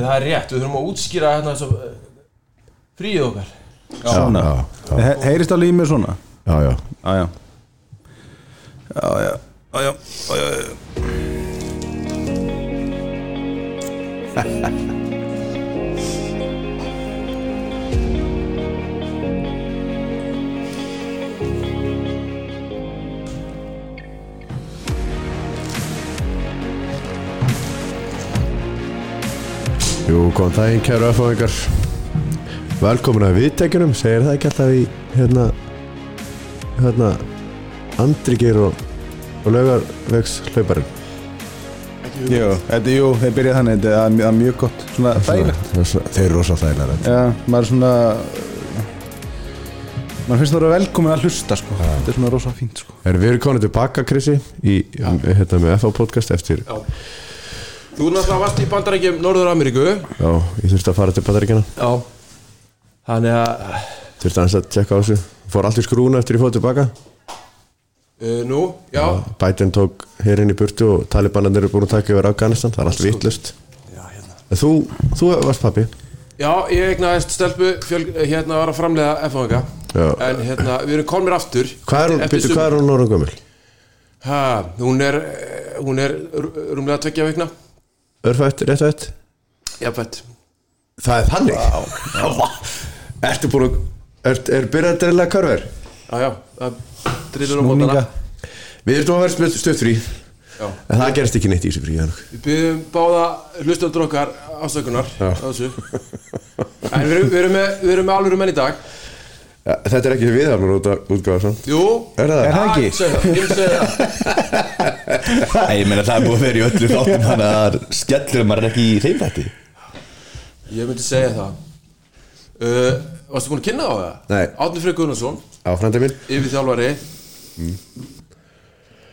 Það er rétt, við þurfum að útskýra hérna þess að fríið okkar. Svona. já, já. He- Heyrist í mér svona? Já, já, Já, já Já, já, já, já, já, já. Jú, góðan daginn, kæru aðfáðingar Velkomin að viðtækjunum Segir það ekki alltaf í hérna Hérna Andri Geir og, og laugarvegs hlauparinn Jú, þetta, jú, þeir byrja þannig Þetta er mjög, mjög gott, svona þægilegt. er Þeir eru rosa þægilega Já, maður er svona maður finnst það að vera velkomin að hlusta sko. þetta er svona rosa fínt sko. Erum við erum komin tilbaka, Krissi Í, hérna með FA podcast eftir Já Þú náttúrulega varst í bandarækjum Norður Ameríku Já, ég þurfti að fara til Pataríkjana Já. Þannig að Þurfti að tjekka á þessu. Fór allt í skrúna eftir ég fóð tilbaka? Uh, Nú, já. Biden tók herinn í burtu og talibanarnir eru búin að taka yfir Afganistan. Það er allt vitlust En þú, þú varst pappi Já, ég egnaðist stelpu fjöl, hérna var að framlega Já. En hérna, við erum komir aftur. Hvað er hún, er hún Norðan gömul? Ha, hún er, hún er rú- rúmlega tveggja vikna Örfætt, réttvætt? Já, fætt Það er þannig? Já Ertu búin að Er, er byrjað að drilla körver? Já, já, það drillur á mótana Við erum að vera stutt frí Já. En það gerist ekki neitt í þessu frí Januk. Við byggjum báða hlustandur okkar afsökunar Já. á þessu En við erum, við erum með, með alvöru menn í dag ja, Þetta er ekki viðarnar út að útgáða samt. Jú. Er það? Er það ekki? Ég segi það, ég meina það er búið að vera í öllu þáttum þannig að skellur maður er ekki í þeim þætti Ég myndi segja það. Uh, Varstu búin að kynna á það? Nei. Átni Freyr Gunnarsson, Á frændi minn yfir þjálfari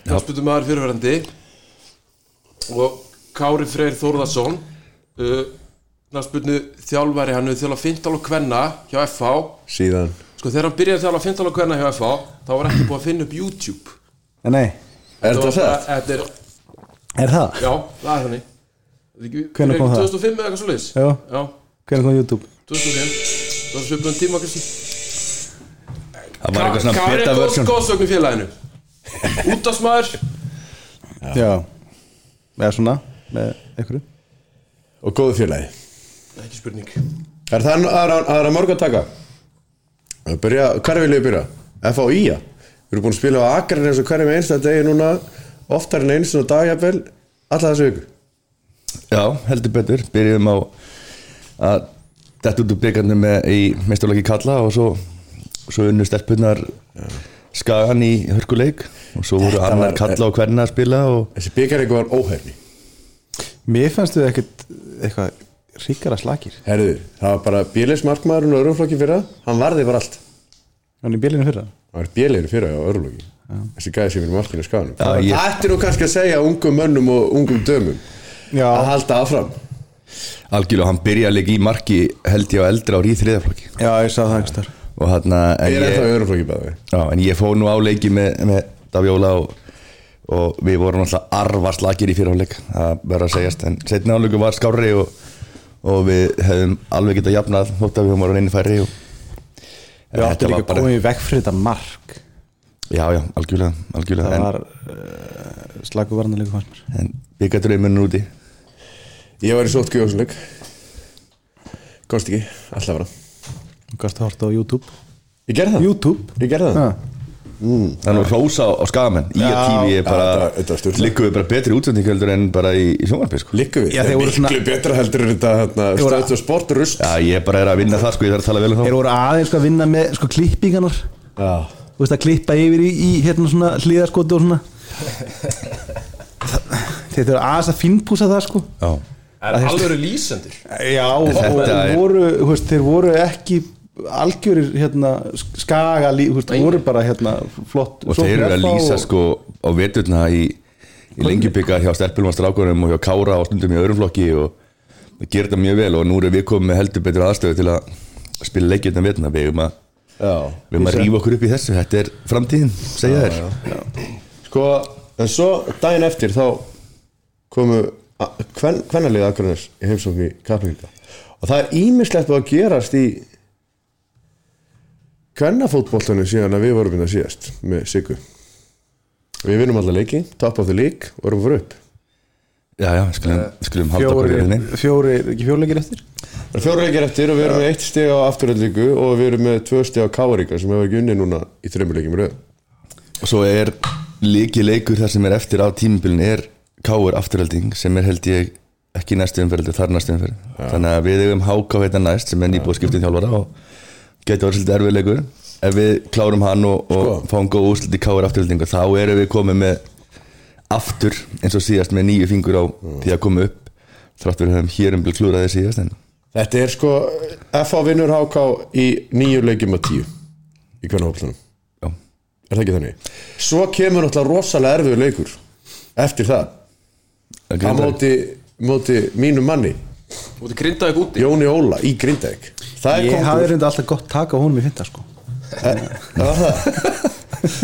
Knafsputum maður fyrirverandi. Og Kári Freyr Þórðarsson uh, Knafsputnu þjálfari Hann hefur þjálfað 15 og kvenna hjá FH Síðan Sko þegar hann byrjaði að þjálfa 15 og kvenna hjá FH Þá var ekki búið að finna upp YouTube. En nei, Er þetta það? Þetta er, er það? já, það er þannig. Hvenær kom það? 2005 eða eitthvað svo leis Já. já. Hvernig kom YouTube? 2005 Það var svipnum tíma kannski Það var eitthvað svona Kári beta er góð version góðsögn í félaginu. Útastmaður Já, eða svona með einhverju. Og góðu félagi. Ekki spurning. Er það aðra, aðra mörg að taka? Byrja, hver vil ég byrja? F.A.I.A. Við erum búin að spila á Akarinn eins og hverjum einsta degi núna oftar en eins og dagjafel alla þessu viku Já, heldur betur, byrjuðum á að detta út úr byggarnir með í meistarlöki kalla og svo, svo unnu stelpunar skagan í hörkuleik og svo voru Þetta annar var- kalla og hvernig að spila og Þessi byggaríku var óhefni Mér fannst þið ekkert eitthvað ríkara slakir. Herðu, það var bara Bílis markmaðurinn og örumflokki fyrra. Hann varði bara allt. Hann í bílinu fyrra? Það var Bílir fyrra á örumflokki Þessi gæði sem er markinu á skanum Já, ég- Það ætti nú kannski að segja ungum mönnum og ungum dömum Já, að halda áfram. Algjörlega hann byrjaði að leika í marki held ég á eldra ári í þriðaflokki. Já ég sá það ekki starf og hann en Ég er ennþá í örumflokki bæði Já, en ég fóð nú á leiki með, með Davjóla og, og við vorum alltaf arvarslakir í fyrirháleik það verður að segjast, en setna áleiku var skári og, og við hefðum alveg getað jafnað þótt að við vorum inn í færi og, Við áttum líka að koma í vekk fyrir þetta mark. Já, já, algjörlega, algjörlega. Það var uh, slagu varnarleiku fannst mér. En byggatur er munur úti. Ég var í sótt Gjóðsleik Komst ekki, alltaf var Þú gast að horta á YouTube? Ég gerði það. YouTube? Ég gerði það Já, Þannig að hrósa á, skagamenn Í að tífi er bara við bara betri útsendingaldur en bara í, í sjónvarpi sko. Likku við, Já, það þeir er voru miklu svona- betra heldur en þetta hérna, stöðt og sport rust. Já, ég bara er að vinna það sko, ég þarf að tala vel um Þeir þá voru aðeins sko að vinna með sko klippingarnar. Já. Þú veist að klippa yfir í, í hérna svona hlýðarskoti og svona. Þeir þurfa aðeins að finnpúsa það sko. Já, Er alveg lýsendur. Já, og, og er- voru, þú veist, þeir voru ekki algjörir hérna, skaga veist, voru bara hérna flott og þeir eru að lýsa sko á veturna í, í lengjubika hjá Stelpilum og Strákunum og hjá Kára og stundum í öðrum flokki og það gerir þetta mjög vel og nú erum við komið með heldur betur aðstöðu til að spila leikjum þetta veturna. Við erum að, Já. við erum að rífa okkur upp í þessu. Þetta er framtíðin, segja þér. Sko, en svo daginn eftir þá komu hvernalið Akranes í heimsókn í Kaplíka og það er ímislegt að gerast í hvernafótboltanum síðan að við vorum hérna síðast með Siggu. Við vinnum alla leiki, top of the league og erum fyrir upp. Já, já, skulum, skulum halda okkur í rauninni fjóri, ekki fjóruleikir eftir? Það er fjóra leikir eftir og við erum með eitt stig á afturöldingu og við erum með tvö stig á Káaríka sem hefur ekki unni núna í þreymur leikjum í röð. Og svo er líki leikur þar sem er eftir á tímubilin er Káur afturhalding sem er held ég ekki næstu umferð þar næstu umferð. Þannig að við eigum háká hérna næst sem er nýbúið skiptið þjálfara og getur verið svolítið erfið leikur ef við klárum hann og, og Sko. fáum góð úslit í Káur afturhaldingu þá erum við komið með aftur eins og síðast með nýju fingur á því að koma upp þrátt við höfum hér um bil klúraði síðast en Þetta er sko FH vinnur HK í nýju leikjum og tíu í hvernafótboltanum já, Er það ekki þannig? Svo kemur náttúrulega rosalega erfiður leikur eftir það. Það á móti, móti mínum manni ert grindaði úti. Jóni Óla í Grindavík Ég hafði kongur reynda alltaf gott taka á honum í fynda sko.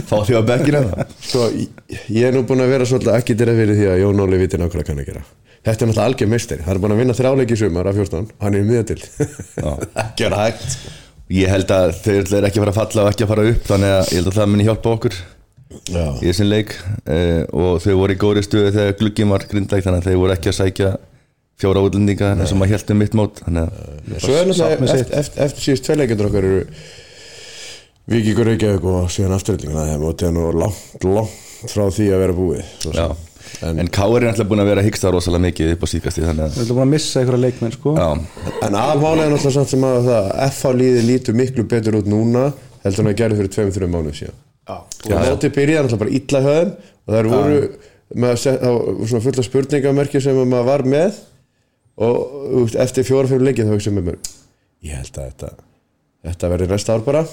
Fá því á bekkina Sko, ég- er nú búin að vera svolítið ekki dyrir fyrir því að Jón Óli viti nákvæmlega hvað hann að gera. Þetta er náttúrulega algjör meistari. Hann er búin að vinna þrjáleiki í sumar af 14 Hann er í miðatild Ekki er hægt sko. ég held að þau er ekki að fara að falla og ekki að fara upp þannig að ég held að það muni hjálpa okkur Já, í þessum leik. Uh, og þau voru í góri stuðu þegar glugginn var grindæk þannig að þau voru ekki að sækja fjóra útlendinga eins og maður held um mitt mót þannig að Svo er náttúrulega eftir, eftir, eftir síðust tvei leikendur okkar eru Víkingur Reykjavík og síðan afturöldingina Það er nú langt, langt frá því að vera búið sem. en, Káur er alltaf búin að vera að hyggsta rosalega mikið upp á síðkasti þannig að Við ætlum búin að missa einhverja leikmenn sko. Já, En aðmálega er náttúrulega samt sem að það FH líði lítur miklu betur út núna heldur en að gerði fyrir 2-3 mánuð síðan. Já, og mótið byrjaði náttúrulega bara illa höfum og það voru með það svona fullt af spurningamerki sem að maður var með og eftir fjóra-fjóra leikið þá hugsaðum með mér ég held að þetta þetta verði næsta ár bara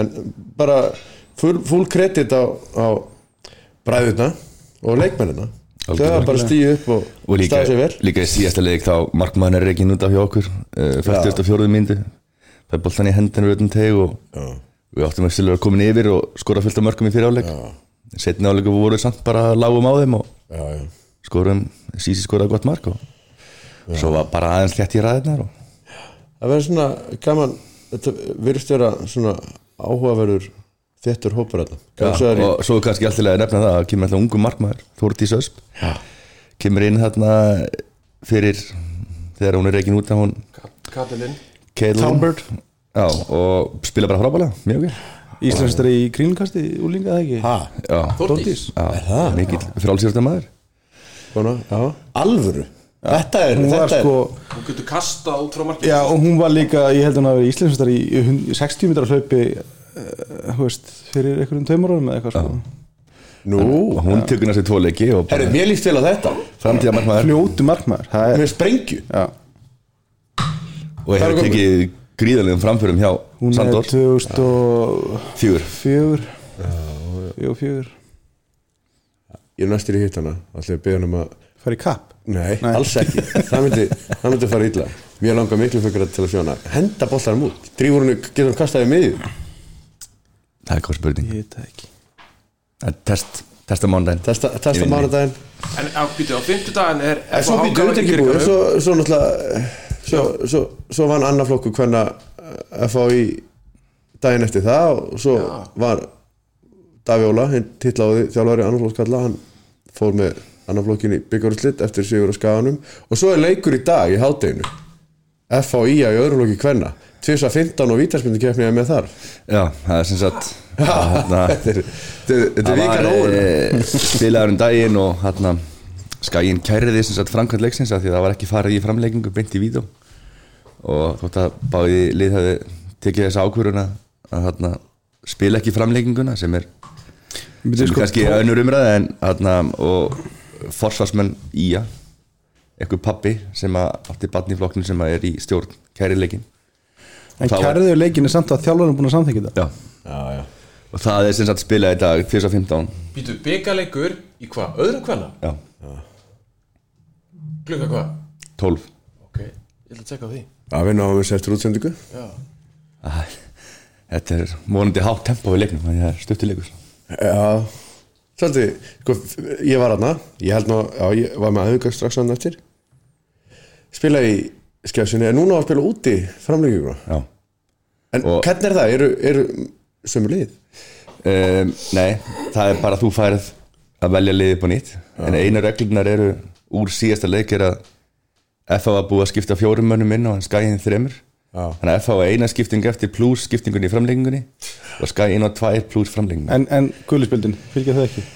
en bara full, kredit á, á bræðuna og leikmennina Algjörlega. hafa bara stíu upp og, og líka, staðið sér vel líka í síðasta leik þá markmann er ekki út af hjá okkur uh, 44. myndu það er boltan í hendinu við öllum teg og Já. við áttum að stila að komin yfir og skora fullt af mörgum í fyriráleik setni áleiku voru samt bara lágum á þeim og já, já. skorum, sísi skoraði gott mark og svo var bara aðeins létt í ræðinar og það verður svona gaman þetta virðist vera svona áhugaverður þettur það er í- og svo er kannski alltaf að nefna það að kemur alltaf ungu markmaður, Þórdís Ösp. Já. kemur inn þarna fyrir þegar hún er reikin út að hún Talbert. Já, og spila bara frábælega, mjög vel. Íslandsstari í grínukasti, úlinga það ekki? Ha, Já, Þórdís? Já mikill frálsýrsta maður. Kona, já. alvöru þetta er, Hún var þetta sko Hún getur kastað út frá markið Já og hún var líka, ég held að hún hafi verið Íslandsstari í hund- 60 metrar hlaupi uh, veist, fyrir einhverjum árum eða eitthvað sko. Er nú, og hún tekur næstu tvo leiki bara mér líst vel á þetta. Framtíða markmaður Fljótu markmaður Það er, með sprengju. Já. Og hefur tekið gríðalegum framförum hjá Hún Sandor. er 2004 fjögur. Jú, fjögur. Ég er næstir í hitt hana allir að beða um að Fær í kapp nei, Nei. alls ekki, það myndi, það myndi fara illa. Mér langar miklu fyrir til að sjóna henda boltarum út, drífur hún getur hún kastaði miðið það er góð spurning. Ég veit það ekki. Það er test, testa mánudaginn. Testa, testa mánudaginn. En á, býtu, á fimmtudaginn er en svo býttu þetta ekki búið. Svo, svo náttúrulega svo, svo, svo vann annar flokku hvenna FA í daginn eftir það og svo var Daví Óla, hinn titlaði þjálfari annar flokk kalla, hann fór með annar flokkin í byggjáruslitt eftir sigur á skaganum. Og svo er leikur í dag í hátteginu FA í að í öðrum flokki hvenna 2015 og vítarsmyndi kefniði með þar. Já, það er sem sagt þetta er, þetta er, þetta er Það vikan var óður e, spilaður um daginn og hérna skæin kæriði sem sagt framkvæmt leiksins af því að það var ekki farið í framleikingu beint í vídeo. Og þótt að báði lið hafi tekið þessa ákvöruna að hérna spila ekki framleikinguna sem er, sem sko, kannski önnur umræða en hérna og forsvarsmenn Ía eitthvað pappi sem að átti barn í flokknum sem að er í stjórn kærileikin En Það var- kærður leikin er samt að þjálfarinn er búin að samþykja þetta? Já, já, já. og það er sem sagt spilað í dag 2015 Býtu, byggaleikur í hvað? Öðrum hvenna? Já, Klukka hvað? 12 Ok, ég ætla að tjekka á því. Að vinna á þessu eftir útsendingu. Já. Æ, Þetta er vonandi hátt tempo í leiknum þannig að það er stuttileikur Já, svolítið, sko, ég var aðna, ég held nú, já, ég var með aðhuga strax hann eftir. Spila í skjásinni en núna á að spila úti framlenginguna Já. En Og- hvernig er það? Eru, eru sömu lið? um, Nei, það er bara að þú færð að velja liðið på nýtt. En einu reglunar eru úr síðasta leik er að FH var búið að skipta fjórum mönnum inn og Skæin þremur. Já. Þannig að FH var eina skipting eftir pluss skiptingunni í framlengingunni og Skæin var tvær pluss framlengingunni En, en gulispildin, fylgja það ekki?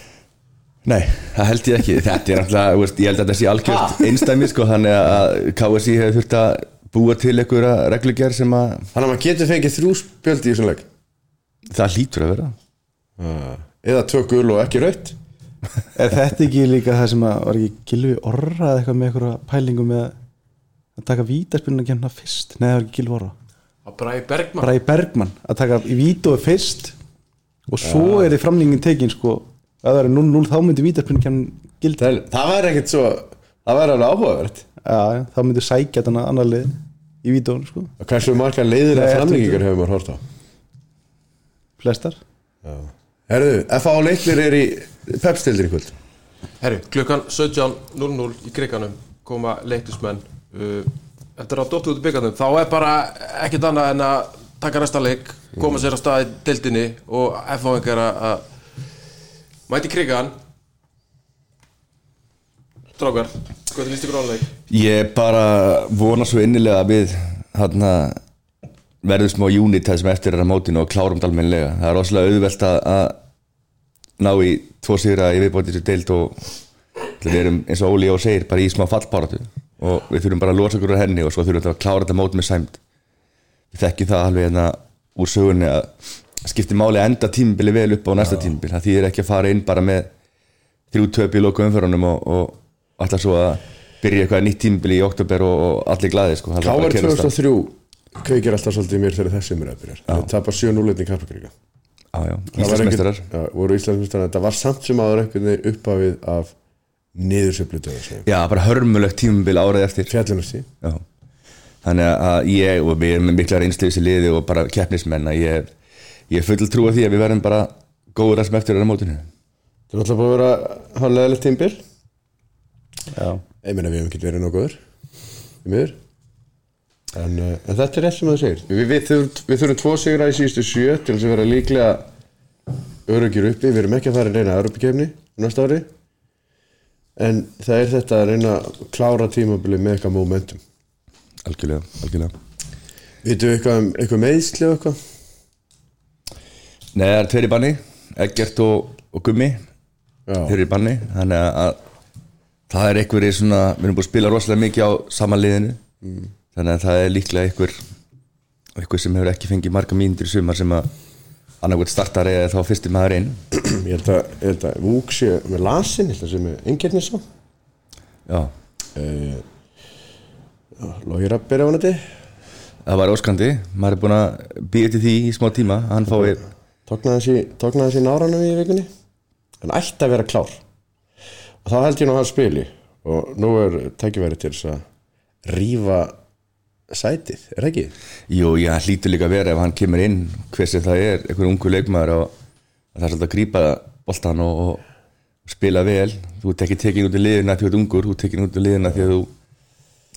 Nei, það held ég ekki. Þetta er náttúrulega, ég held að þetta sé algjört einstæmi sko, þannig að KSI hefur þurft að búa til einhverja reglugjær sem að Þannig að maður getur fengið þrjú spjöld í þessum leik. Það hlýtur að vera. Eða tvö gul og ekki raut Er þetta ekki líka það sem að var ekki Gilvi Orra eða eitthvað með eitthvað pælingu með að taka vítaspilinu að kemna fyrst? Nei, það var ekki Gilvi Orra að Bræði Bergman Bara í Bergmann að taka í vítói fyrst. Og svo er þið framlingin tekin sko. Að það er 0-0 þá myndi vítaspilinu kemna gildi. Það, það væri ekkert svo Það væri alveg áhugavert. Já, já, þá myndi sækja þarna annar lið í vítóinu sko. Og Hversu margar leiðir að ertu framlengingar hefur maður hort á? Flestar. Herðu, F.A. leiklir er í pepstildir í kvöld. Herru, klukkan 17.00 í kriganum koma leiktismenn uh, eftir að dóttu út í byggarnum þá er bara ekkert annað en að taka næsta leik, koma sér á stað í deildinni og F.A.ingar að mæti krigan Strákar, hvað líst ykkur áleik? Ég bara vona svo innilega að við hérna, verðum smá unit það sem eftir er að mótinu og klárum það almennilega. Það er rosalega auðvelt að, ná í tvo sigra í viðbóti þessu deild og við erum eins og Óli og segir bara í smá fallbáratu og við þurfum bara að losa okkur á henni og svo þurfum við að klára þetta mót með sæmt. Við þekkjum það alveg hérna úr sögunni að skipti máli að enda tímabili vel upp á næsta tímabil. Það þýðir ekki að fara inn bara með þrjú töp í loku umförunum og, og alltaf svo að byrja eitthvað nýtt tímabili í oktober og, og allir glaði sko. Stað. 2003 kveikir alltaf svolítið mér þegar þessi umræða byrjar Það tapar 7-0 í voru Íslandsmeistarar Þetta var samt sem aður uppafið af niðursöflu döðar Já, bara hörmulegt tímabil árið eftir. Fjallinasti Já. Þannig að ég og við erum með mikla reynslu í liði og bara keppnismenn að ég, ég er full trú að því að við verðum bara góður að sem eftir er á mótinu. Það er alltaf búið að vera hálfleðilegt tímbil Já, Ég meina við hefum ekki verið nokkuður miður. En, uh, en þetta er rétt sem það segir. Við, við, þurfum, við þurfum tvo sigra í síðustu sjö til þess að vera líklega örugjur uppi, við erum ekki að fara að reyna örupikefni næsta ári en það er þetta að reyna að klára tímabili með eitthvað momentum. Algjörlega, algjörlega. Vitum við eitthvað um eitthvað meðsli og eitthvað? Nei, það er tveir í banni, Eggert og, og Gummi eru í banni. Þannig að, að það er svona Við erum búin að spila rosalega mikið á sama liðinu. Þannig að það er líklega einhver einhver sem hefur ekki fengið marga mínútur í sumar sem að annarkvæmt startar eða þá fyrsti maður inn. Ég held að, ég held að Vúk sé með lasin, ég held að sé með Engernisson Já, uh, Lógir að byrja vonandi. Það var óskandi. Maður er búin að býja til því í smá tíma. Hann fái Tóknaði þessi náranum í vikunni. Hann ætti að vera klár. Og þá held ég nú að hann spili. Og nú er tækifæri til þess að Rífa sætið, er það ekki? Jú, já, hann hlýtur líka að vera ef hann kemur inn hver sem það er, einhver ungu leikmaður og það er svolítið að grípa boltan og, og spila vel. Þú ert ekki tekin út í liðina því þú ert ungur þú ert tekin út í liðina því að þú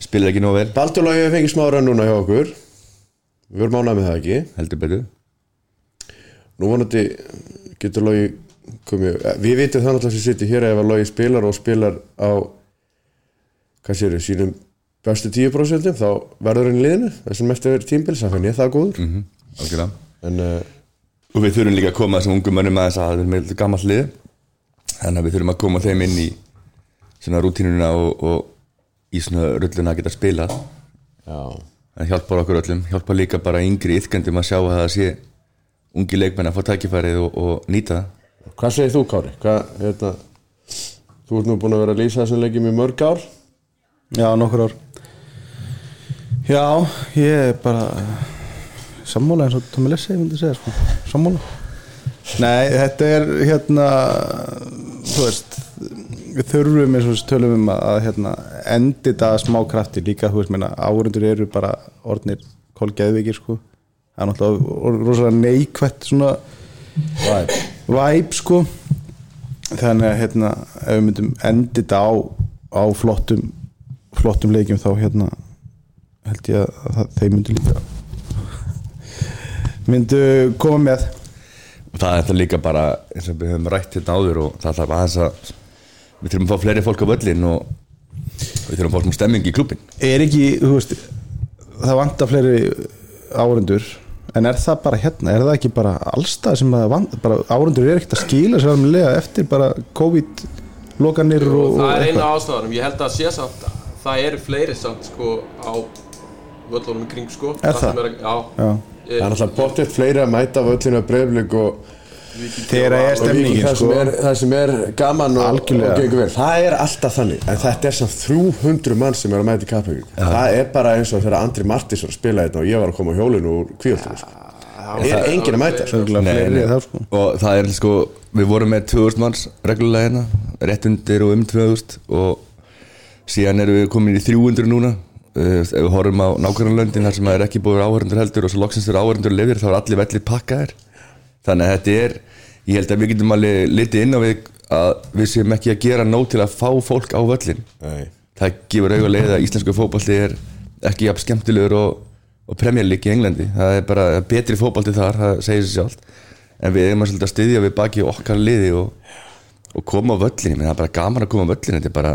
spilar ekki nóg vel, Baldur Lógi fengið smára núna hjá okkur. Við vorum ánað með það ekki. Heldur betur. Nú vonandi getur Lógi komið Við vitum það náttúrulega sem sittir hér ef að Lógi spilar og spilar á hvað séru, sínum bestu 10% þá verður hann í liðinu þessum eftir tímbils, finn ég það góður. Mm -hmm. en uh, og við þurfum líka að koma þessum ungum mönnum aðeins að það er með gammalt lið. Þannig að við þurfum að koma þeim inn í svona rútínuna og, og í svona rulluna að geta spila já, það hjálpar okkur öllum, hjálpar líka bara yngri ytkandum að sjá að það sé ungi leikmenn að fá tækifærið og, og nýta það. Hvað segir þú Kári? Hvað, hérna, þú ert nú búin að vera að lýsa þessum leikjum í mörg ár? Já nokkur ár Já, ég er bara sammála eins og Tómi Lessi myndi segja sko. sammála Nei, þetta er hérna þú veist við þurfum eins og tölum um að, hérna, endi þetta að smá krafti líka, þú veist, meina, áhundur eru bara orðnir kolgeðvikir sko það er náttúrulega rosalega neikvætt svona Væp. væp sko þannig að hérna ef við myndum endi þetta á, á flottum flottum leikjum þá hérna held ég að það, þeir myndu líka myndu koma með. Og það er þetta líka bara eins og við höfum rætt hérna áður og það þarf aðeins að við þurfum að fá fleiri fólk á völlin og við þurfum að fá svona stemming í klubin er ekki, þú veist það vantar fleiri árendur en er það bara hérna, er það ekki bara allstað sem að vant, bara árendur er ekkert að skila sér alveg eftir bara COVID lokanir og, það og er eina ástæðanum, ég held að sé samt það eru fleiri samt sko á völlunum í kring sko Er það? Er, já, Já. Það er alltaf bóttið fleiri að mæta völlinu að breyflik og, þegar það er og stemningin það, sko. sem er, það sem er gaman og, og gengur vel Það er alltaf þannig En þetta er samt 300 mann sem er að mæta í kappvík Það er bara eins og þegar Andri Martins var að spila þetta og ég var að koma á hjólinu úr kvíöldinu sko. Það er enginn að mæta sko. Sko. og það er sko við vorum með 2000 manns reglulega hérna rétt undir og um 2000 og síðan erum við komin í 300 núna ef við horfum á nákvæmlega þar sem það er ekki búið áhörundur heldur og svo loksins eru áhörundur lifir þá er allir vellir pakkaðir. Þannig að þetta er ég held að við getum alveg litið inn á við að við séum ekki að gera nóg til að fá fólk á völlin Nei. það gefur auðvitað leið að íslensku fótbolti er ekki jafn skemmtilegur og, og League í Englandi. Það er bara betri fótbolti þar, það segir sér sjálft. En við erum að styðja við baki okkar liði og, og koma á völlin það er bara gaman að koma á völlin þetta er bara,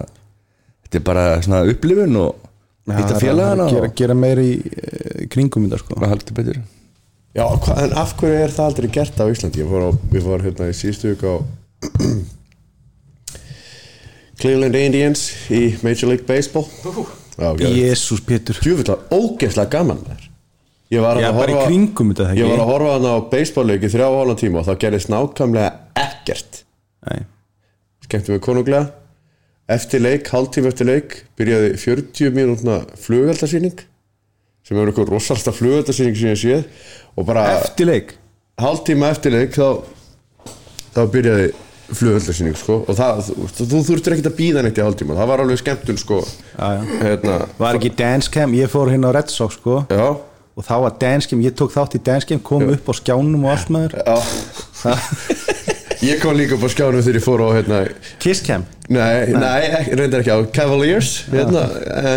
þetta er bara svona upplifun og Já, hitta það er félagana að gera, gera meiri í kringum þetta sko. og halda betur Já, hva, en af hverju er það aldrei gert á Íslandi? Ég fór á, við fór hérna í síðustu viku á Cleveland Indians í Major League Baseball Já. Jésús Pétur Djúvillar, ógeðslega gaman þær Ég var Já, að bara í horfa kringum þetta það Ég var að horfa hann á baseballleik í þrjá og hálfan tíma og það gerðist nákvæmlega ekkert Nei. skemmtum við konunglega eftir leik, hálftíma eftir leik byrjaði 40 mínútna flugaldarsýning sem er eitthvað rosalsta flugaldarsýning sem ég séð og bara Eftir leik? Hálftíma eftir leik þá, þá byrjaði flugaldarsýning sko og það, þú, þú þurftir ekkert að býða neitt í hálftíma það var alveg skemmtun sko Já, já. hérna, Var ekki dancecam, ég fór hérna á Red Sox sko já, og þá var dancecam, ég tók þátt í dancecam kom upp á skjánum og allt maður. Já ég kom líka upp á skjánum þegar ég fór á hérna Kisscam? Nei, nei, ekki- reyndar ekki á Cavaliers hérna,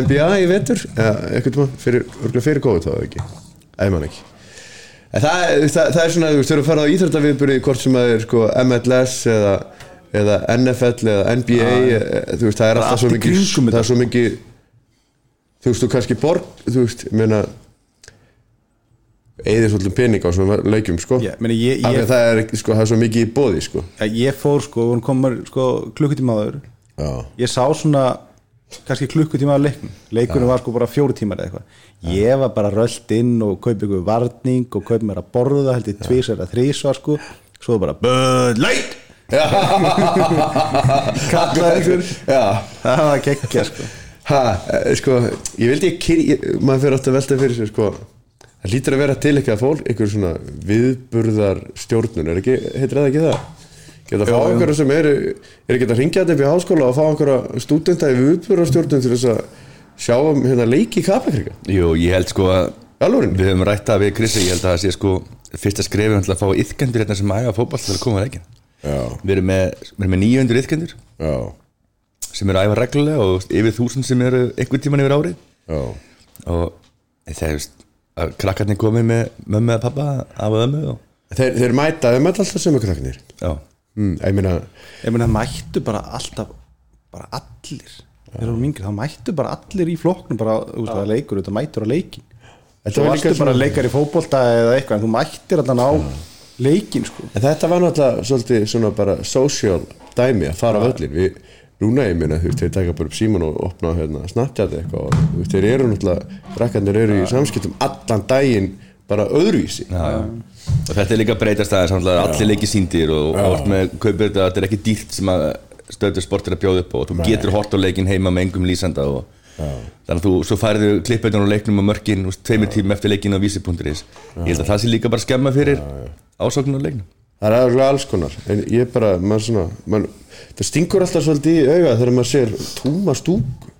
NBA í ja, tíma, fyrir, fyrir COVID þá ekki, æ man ekki. En það, það, það er svona, þú veist, þú eru að fara á íþróttaviðbyrði hvort sem það er sko MLS eða, eða NFL eða NBA e, þú veist, það er alltaf svo mikið það er svo mikið þú veist, þú kannski borg, þú veist, ég meina eðið svolítið pening á svona leikjum, sko. Já, meni, ég, ég, að það er, sko, það er svo mikið í bóði, sko. Ég fór sko, hún komur sko klukkutíma áður. Já, ég sá svona kannski klukkutíma af leiknum. Leikunum var sko bara fjóri tímar eða eitthvað. Ég var bara rölt inn og kaupi ykkur varning og kaupi mér að borða held ég tvís eða þrísvar sko. Svo bara Bud Light! Kallaði ykkur það var geggja sko. Ha, eh, sko, ég vildi ekki ég, maður fyrir átt að velta fyrir sér sko það lítur að vera til eitthvað fólk einhver svona viðburðar stjórnun er ekki, heitir það ekki það? Geta að fá einhverja sem eru er ekki að ringja þetta upp í háskóla og fá einhverja stúdenta í viðburðar stjórnun til þess að sjá um hérna leiki í kapakrika Jú, ég held sko að alveg við höfum rætt það við Krissi, ég held að það sé sko fyrsta skrefi til að fá yðkendur hérna sem æfa fótball til að koma að leikin við erum með, með 900 yðkendur já, sem eru að æfa reglulega og yfir þúsund sem eru einhvern tíman yfir árið. Og það er að krakkarnir komið með mömmu eða pappa af og ömmu og þeir, þeir mæta, þeir mæta alltaf sem kraknir já, mm, ég meina, ég meina mættu bara alltaf bara allir. Þegar þú mingir, þá mættu bara allir í flokknum bara, þú veist, það er leikur, þetta mættur á leikin Þetta svo var varstu líka bara leikar í fótbolta eða eitthvað, en þú mættir þarna á leikin sko. En þetta var náttúrulega svolítið svona bara social dæmi að fara á völlin við, núna ég minna, þú veist, þeir taka bara upp síman og opna hérna, Snapchat eitthvað og þú veist, þeir eru náttúrulega, brekkarnir eru í samskiptum allan daginn bara öðruvísi. Já, já. og þetta er líka breytast aðeins allir leikir síndir og, oft með kaupir þetta, þetta er ekki dýrt sem að stöður sport er að bjóða upp á og þú getur hort á leikin heima með engum lýsanda og þannig að þú, svo færðu klippauðan á leiknum og mörkin, þú veist, tveimur tímum eftir leikin á vísi.is, ég held að það sé líka bara skemma fyrir ásóknun á leiknum það er alveg alls konar. En ég bara, maður svona maður, það stingur alltaf svolítið í auga þegar maður sér túma stúk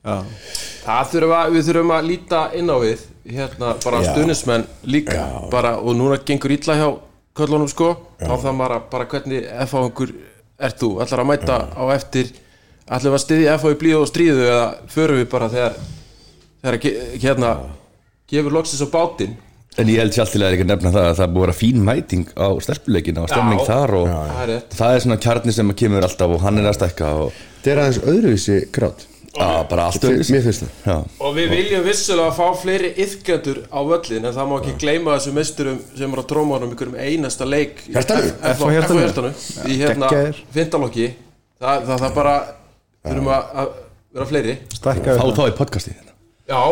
Það þurfum að, við þurfum að líta inn á við hérna bara Já. stuðnismenn líka. Bara, og núna gengur illa hjá köllunum sko, þá það að bara hvernig F-áhengur ert þú, ætlar að mæta á eftir? Ætlum við að styðja FH í blíðu og stríðu eða förum við bara þegar þegar hérna gefur loksins á bátinn En ég held sjálftilega ekki að nefna það að það er búið að vera fín mæting á stelpuleikina og stemning Já. þar og það er rétt. það er svona kjarni sem kemur alltaf og hann er að stekka og Þetta er aðeins öðruvísi grát. Að bara allt Mér öðruvísi. finnst það. Já, og við viljum vissulega fá fleiri yfgætur á völlin en það má ekki gleyma þessu mesturum sem eru á trómanum ykkur um einasta leik Hjartanu? F- FH Hjartanu? hjartanu. Í hérna findalokki það, það, það bara þurfum að, að vera fleiri. Við þá í podcasti já,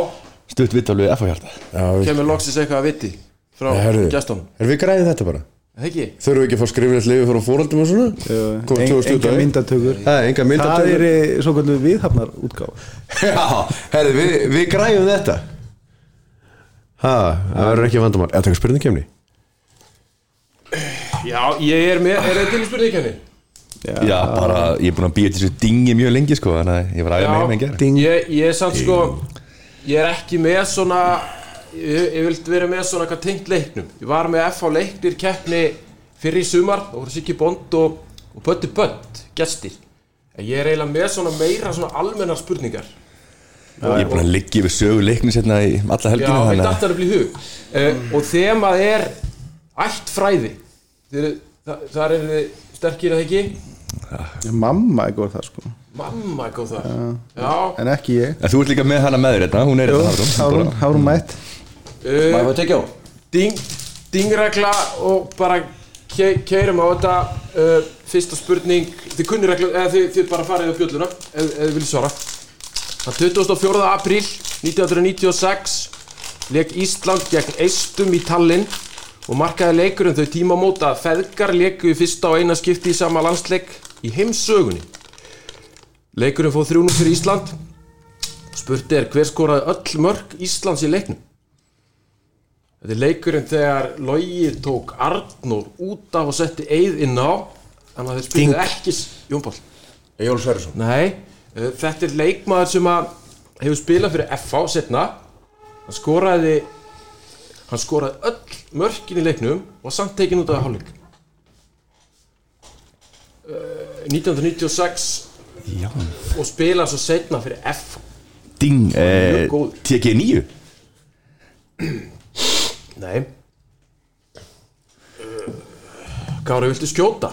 Stutt vital við F.A. hjarta Já, við- kemur loksins eitthvað að viti frá gestunum Erum við græðið þetta bara? það ekki? Þurfum við ekki að fá skrifilegt lifi frá fóröldum og svona? En- 2020. engar myndatökur Það er enga það myndatökur er svo kvöldu viðhafnar útgáfa Já, herðu, við, við græðum þetta Ha, það verður ekki vandamál Eða taka spurningkemni já, ég er með, er það til í spurningkenni? Já, bara, ég er búin að býja til þessu dingi mjög lengi sko Þannig að ég var aðeins með með gera Ding. ég, ég er samt sko ég er ekki með svona ég, ég vilt vera með svona eitthvað tengt leiknum. Ég var með F á leiknir keppni fyrir í sumar, það voru Siggi Bond og, og Bötti Bönd, gestir. En ég er eiginlega með svona meira svona almennar spurningar. Ég er búin að liggja yfir sögu leiknis hérna í alla já, helgina við þannig að í hug. Uh, og þemað er ættfræði Þið eru- það, þar er þið sterkir að ekki? Mamma er góð það sko mamma góð það? Já, en ekki ég. En þú ert líka með hana með þér hérna, hún er Jú, hérna Hárún, Hárún mætt. Uh, að tekja á? ding, dingregla og bara ke keirum á þetta. Uh, fyrsta spurning þið kunnir reglu, eða þið, þið bara farið á bjölluna ef, ef þið viljið svara. Það 24. apríl 1996 leik Ísland gegn Eistum í Tallinn og markaði leikurinn þau tímamót að feðgar leiku í fyrsta og eina skipti í sama landsleik í heimsögunni leikurinn fóð 3-0 fyrir Ísland. Spurti er hver skoraði öll mörg Íslands í leiknum? Þetta er leikurinn þegar Logi tók Arnór út af og setti Eið inn á þannig að þeir spilið ekki Jón Pál Jól Sverrisson. Nei, uh, þetta er leikmaður sem hefur spilað fyrir FH setna hann skoraði hann skoraði öll mörkin í leiknum og samt tekin út af hálfleik. Uh, 1996 Já og spilaði svo setna fyrir FH Ding, eh, Mjög góð. TG9 Nei uh, Kári, viltu skjóta?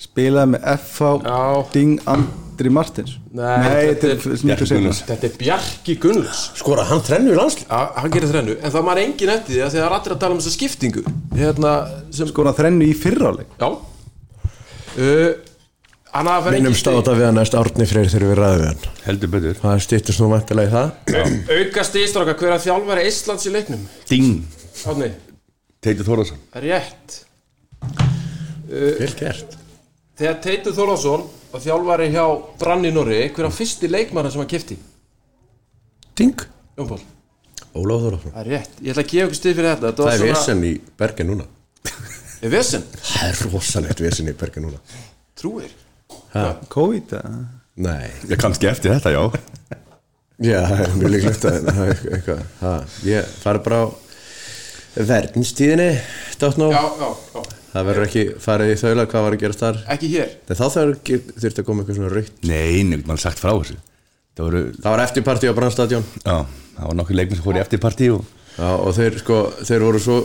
spilaði með FH Já. Ding Andri Martins Nei, þetta þetta er er- seinna. Gunnars. Þetta er Bjarki Gunnlaugs Skora hann þrennu í landslið Já, hann gerir þrennu, en það maður engin eftir því að því að rættir að tala um þessa skiptingu hérna, sem, skora þrennu í fyrráleik já uh, Minnum státa við hann næst Árni Freyr þegar við ræðum við hann. Heldur betur. Það stýttist nú mæntilega í það. Auka stíðstráka hver að þjálfari Íslands í leiknum? Ding, Átni, Teitur er rétt. Vel gert. Þegar Teitur Þórðarsson var þjálfari hjá Branni Norri hver að fyrsti leikmanna sem hann kefti Ding. Jón Pál, það er rétt. Ég ætla að gefa ykkur stið fyrir þetta, Það er vesen í Bergen núna. Er vesen, Það er rosalegt vesen í Bergen núna. Trúir COVID? Nei Já, kannski eftir þetta, já. Já, það er mjög líklegt að það er eitthvað ha, Ég fari bara á verðinstíðinni Dátná já, já, já, Það verður ekki farið í þaula hvað var að gerast þar? Ekki hér. En þá þarf þurfti að koma eitthvað svona raukt Nei, nefnum maður sagt frá þessu. Það voru, Það var eftirparti á Brannstadjón já, það var nokkur leikmenn sem fór í eftirparti og Já, og þeir sko, þeir voru svo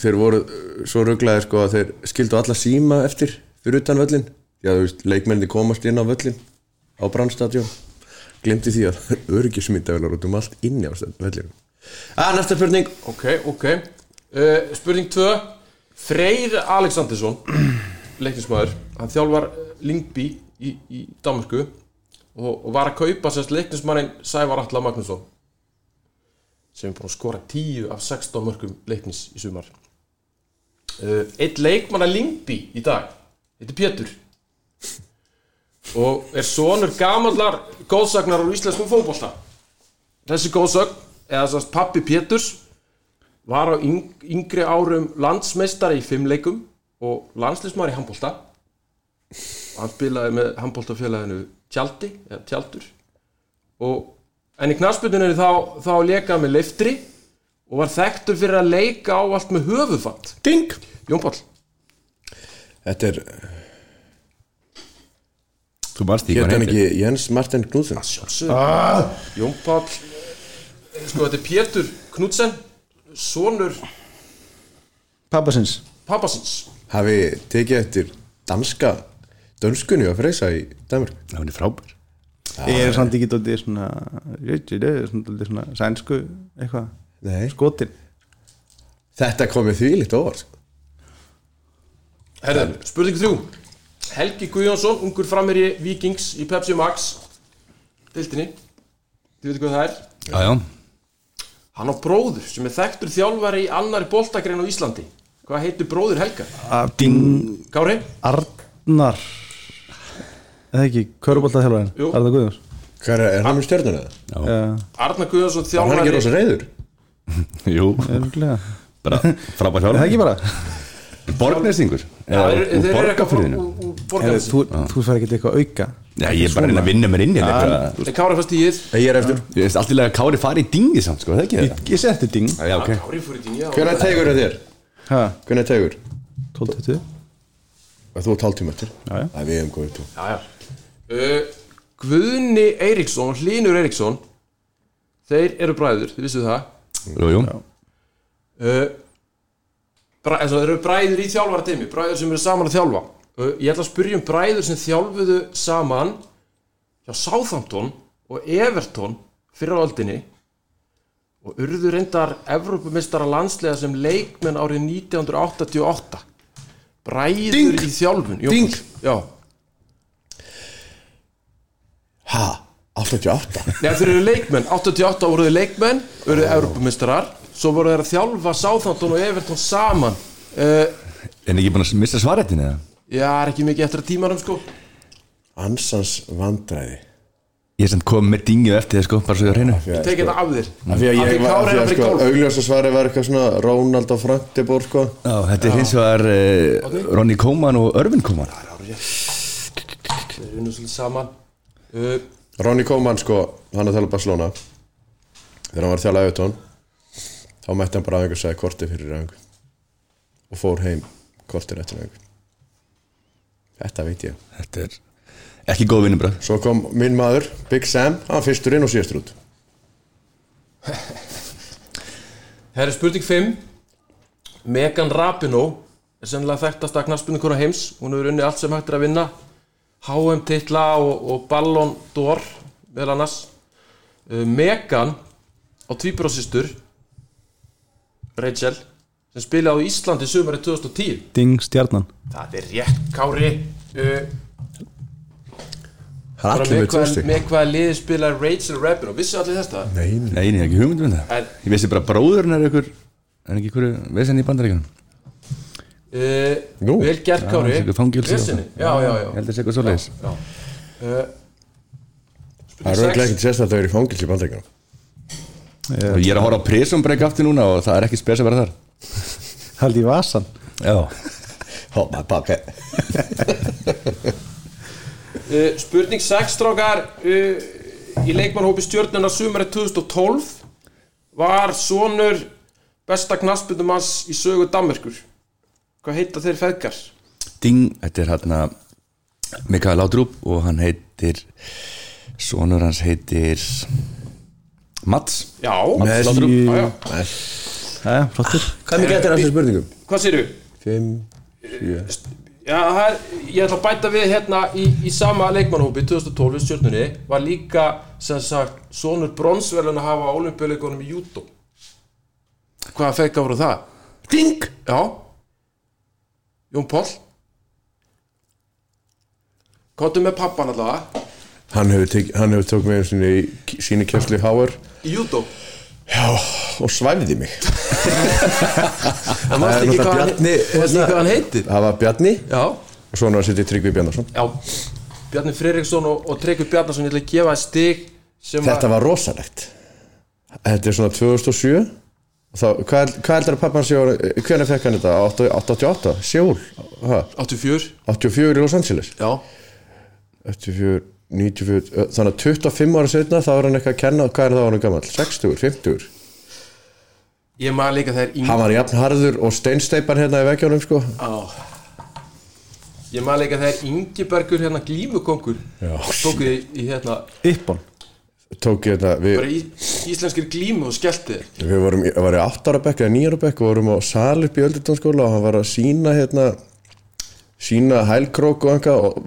þeir voru svo rugglaðir sko að þeir skildu alla síma eftir fyrir utan völlin Já, þú veist, leikmenni komast inn á völlin á Brannstadjón Glemdi því að öryggismyndavelar út um allt inni á völlinu Ah, næsta spurning. Ok, ok. Uh, Spurning 2 Freyr Alexandersson leiknismæður, hann þjálfar eh, Lingby í, í Danmarku og, og var að kaupa sérst leiknismærin Sævar Atla Magnússon sem er búin að skora 10 af 16 mörgum leiknis í sumar. Uh, Eitt leikmann að Lingby í dag Þetta er Pétur og er sonur gamallar góðsagnar á íslenskum fótbolta. Þessi góðsögn eða sérst pappi Péturs var á yng, yngri árum landsmeistari í fimmleikum og landslismar í handbólta hann spilaði með handbóltafélaginu Tjaldi eða Tjaldur. Og en í knarsbyrnunni þá, þá lekaði með leiftri og var þekktur fyrir að leika á allt með höfufatt Ding! Jón Páll. Þetta er Þú manst því hvað heitir. ekki Jens Martin Knudsen. Sjálfsög Jón Páll. Sko þetta er Pétur Knudsen Sonur Pappasins. Pappasins. Hafi tekið eftir danska dönskunni að freysa í Danmark Það er frábær. Ég er samt ekki dótið svona Ég er svona sænsku eitthvað Nei. Skotin. Þetta komið því líkt óvart sko. Herðu, spurning þrjú Helgi Guðjónsson, ungur framherji Vikings í Pepsi Max Dildinni Þið veitir hvað það er Já, já Hann á bróður sem er þekktur þjálfari í annari boltagrein á Íslandi Hvað heitir bróður Helga? Ding Kári? Arnar Eða ekki, Körubolta þjálfarinn Jú. Arnar Guðjóns Hvað er, er hann um stjörnuna? Já, Arnar Guðjónsson Var hann ekki þjálfari rosa reyður? Jú, örgulega bara frábær Er það ekki hjálp bara? Borgnesingur? Já, borgarfyrðinu þú, þú fær ekki eitthvað auka? Já, ég er bara að reyna að vinna mér inn í þetta. En Kári fannst í ég Ég er eftir. Ég veist alltaf að Kári fari í dingi samt, sko, er það ekki? Ég, það? ég setti ding. Já, ok. Kári fór í tíu Hvernig tegur það þér? ha, Hvernig tegur? 12-20 Þú ert hálftíma eftir? Já, já. Það er við um góðið tó Já, já. Uh, Guðni Eiríksson og Hlínur Eiríksson Þeir eru bræður, þið vissu það. Jú, jú Þeir eru bræður í þjálfara teimi Bræður sem eru saman að þjálfa Ég ætla að spyrja um bræður sem þjálfuðu saman hjá Southampton og Everton fyrir á öldinni og urðu reyndar Evrópumistara landslega sem leikmenn árið 1988 Bræður Ding! í þjálfun Ding! Já Ha? 88? Nei, þeir eru leikmenn, 88 voru þeir leikmenn voru þeir Evropamistarar svo voru þeir að þjálfa Southampton og Everton saman. Uh, En ekki búin að missa svaretinu, eða? Já, er ekki mikið eftir að tímarum sko. Ansans vandræði. Ég er samt komið með dingið eftir þið, sko, bara svo ég Af því að- Tekið þetta af þér. Af því að ég var, því er að fyrir sko, golf. augljósa svari var eitthvað svona Ronald og Frank de Boer sko. Já, þetta er hins vegar uh, Ronny Koeman og Örvin Koeman. Þeir unnu svolítið saman. Uh, Ronny Koeman sko, hann að tala Barcelona. Þegar hann var að þjála Evertón Þá mætti hann bara aðeins að segja korti fyrir aðeins Og fór heim kortir eftir aðeins Þetta veit ég. Þetta er ekki góð vinnubröð Svo kom minn maður, Big Sam Hann fyrstur inn og síðastur út. Herri spurning 5 Megan Rapinoe er sennilega þekktasta knaspunni heims. Hún hefur unni allt sem hægt er að vinna. HM titla og, og Ballon d'Or meðal annars. Uh, Megan á tvíbrósistur Rachel sem spilaði á Íslandi sumarið 2010 Ding stjarnan. Það er rétt Kári. Uh, Það er allir með tósti með hvað liði spilaði Rachel Rapinoe vissu allir þetta? Nei, nei. Nei, ég er ekki hugmynd um það. En- Ég vissi bara bróðurinn er ykkur En ekki ykkur vesen í bandaríkjunum? Uh, vel gert Kári. og það. já, já, já. Ég held að sé eitthvað svoleiðis. Já. Uh, Það er auðvitað ekkert sérst að það er í fangils í bandreikunum Og ég er að horfa á Prison Break aftur núna og það er ekki spes að vera þar. Haldi í vasan Já. Hoppa bakka uh, Spurning 6 strákar. Uh, Í leikmannhópi stjórnuna sumarið 2012 Var sonur besta knaspindumanns í sögu Danmerkur. Hvað heita þeir feðgar? Ding, þetta er hérna Mikael Laudrup og hann heitir Sonur hans heitir Mats Já, Messi. Laudrup, já, já. Æja, flottur Hvað er mikið eftir þessu spurningum? Hvað sérðu? 5, 7 Já, það er, ég ætla að bæta við hérna í, í sama leikmannhópi 2012 í stjórnunni var líka sem sagt sonur bronsverðin að hafa á olimpíuleikunum í júdó Hvaða feika voru það? Ding! Já Jón Páll Kottum með pappan allavega Hann hefur, hann tók með sinni, síni kjæfsli Háar Í júdó? Já, og svæfði mig. Það ekki náttúrulega hvað hann, hann heitir? Það var Bjarni. Já, og svona var að setja Tryggvi Bjarnason. Já. Bjarni Freiriksson og, og Tryggvi Bjarnason ég ætla að gefa það stig Þetta var rosalegt. Þetta er svona 2007 og þá, hvað, hvað heldur að pappan sé hvernig fekk hann þetta? 88? Sjól? Ha? 84 84 í Los Angeles? Já. 84, 94 ö, Þannig að 25 ára setna þá er hann eitthvað að kenna hvað er það hann gammal? 60, 50 Ég maður líka þeir Hann var jafn harður og steinsteipan hérna í veggjónum sko. Á. Ég maður leika þegar Ingibergur hérna glímukongur Já. tók í, í hérna Yppon tók ég þetta við, bara í íslenskir glímu og skellti við vorum, ég var í 8 ára bekk eða 9 ára bekk og vorum á sal upp í öldurtónskóla og hann var að sína hérna sína hælkrók og og,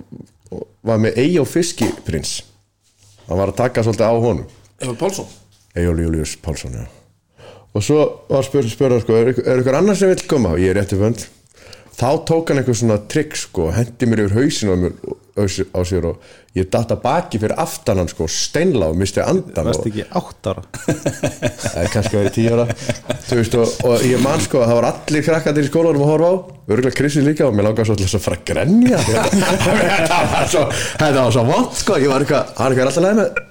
og var með Eyjó Fiskiprins. Hann var að taka svolítið á honum. Eva Pálsson? Eyjól Július Pálsson já. og svo var spurð spurð sko, er, er ykkur annar sem vill koma? Og ég er rétti vönd. Þá tók hann eitthvað svona trikk sko, hendi mér yfir hausinu ausi- á sér og ég datt að baki fyrir aftan hann sko, steinla og misti andan Varst og, ekki átt ára? Eða kannski verið tíu ára. Þú veist, og, og ég man sko að það var allir krakkandir í skólanum að horfa á. Örgulega Krissi líka og mér langaði svo til þess að fara að grenja. Þetta var svo þetta var svo vant sko. Ég var eitthvað, hann er alltaf leið með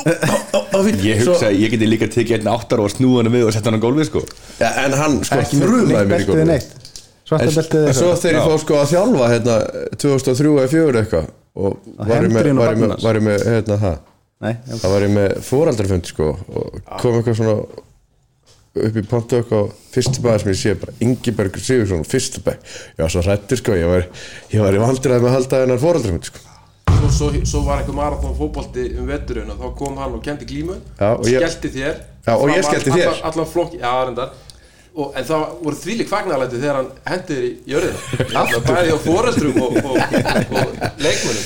Ég hugsa að ég geti líka tekið einn áttar og snúða hann við og setja hann á gólfið sko. Ja, en hann sko neitt mér í beltið gólfið neitt Svarta en, beltið en svo þegar ég fór sko að þjálfa hérna 2003 eða 2004 eitthvað og var ég með, var ég með, barninu hans. var ég með hérna það Nei, já. það var ég með fóraldarfund sko og kom eitthvað svona upp í pontu eitthvað fyrstu bæði sem ég sé bara Ingibergur Sigursson fyrstu bæði, ég var svo hrættur sko ég var, ég var í vandræði með að halda hennar fóraldarfund sko. Svo, svo, svo var eitthvað marathon fótbolti um veturinn og þá kom hann og kendi glímu og skellti þér. Já, og ég skellti þér. allan flokk, já, reyndar og, en það voru þvílík fagnarlæti þegar hann hendi þér í jörðina. Alltaf bæði á foreldrum og, og, og leikmönum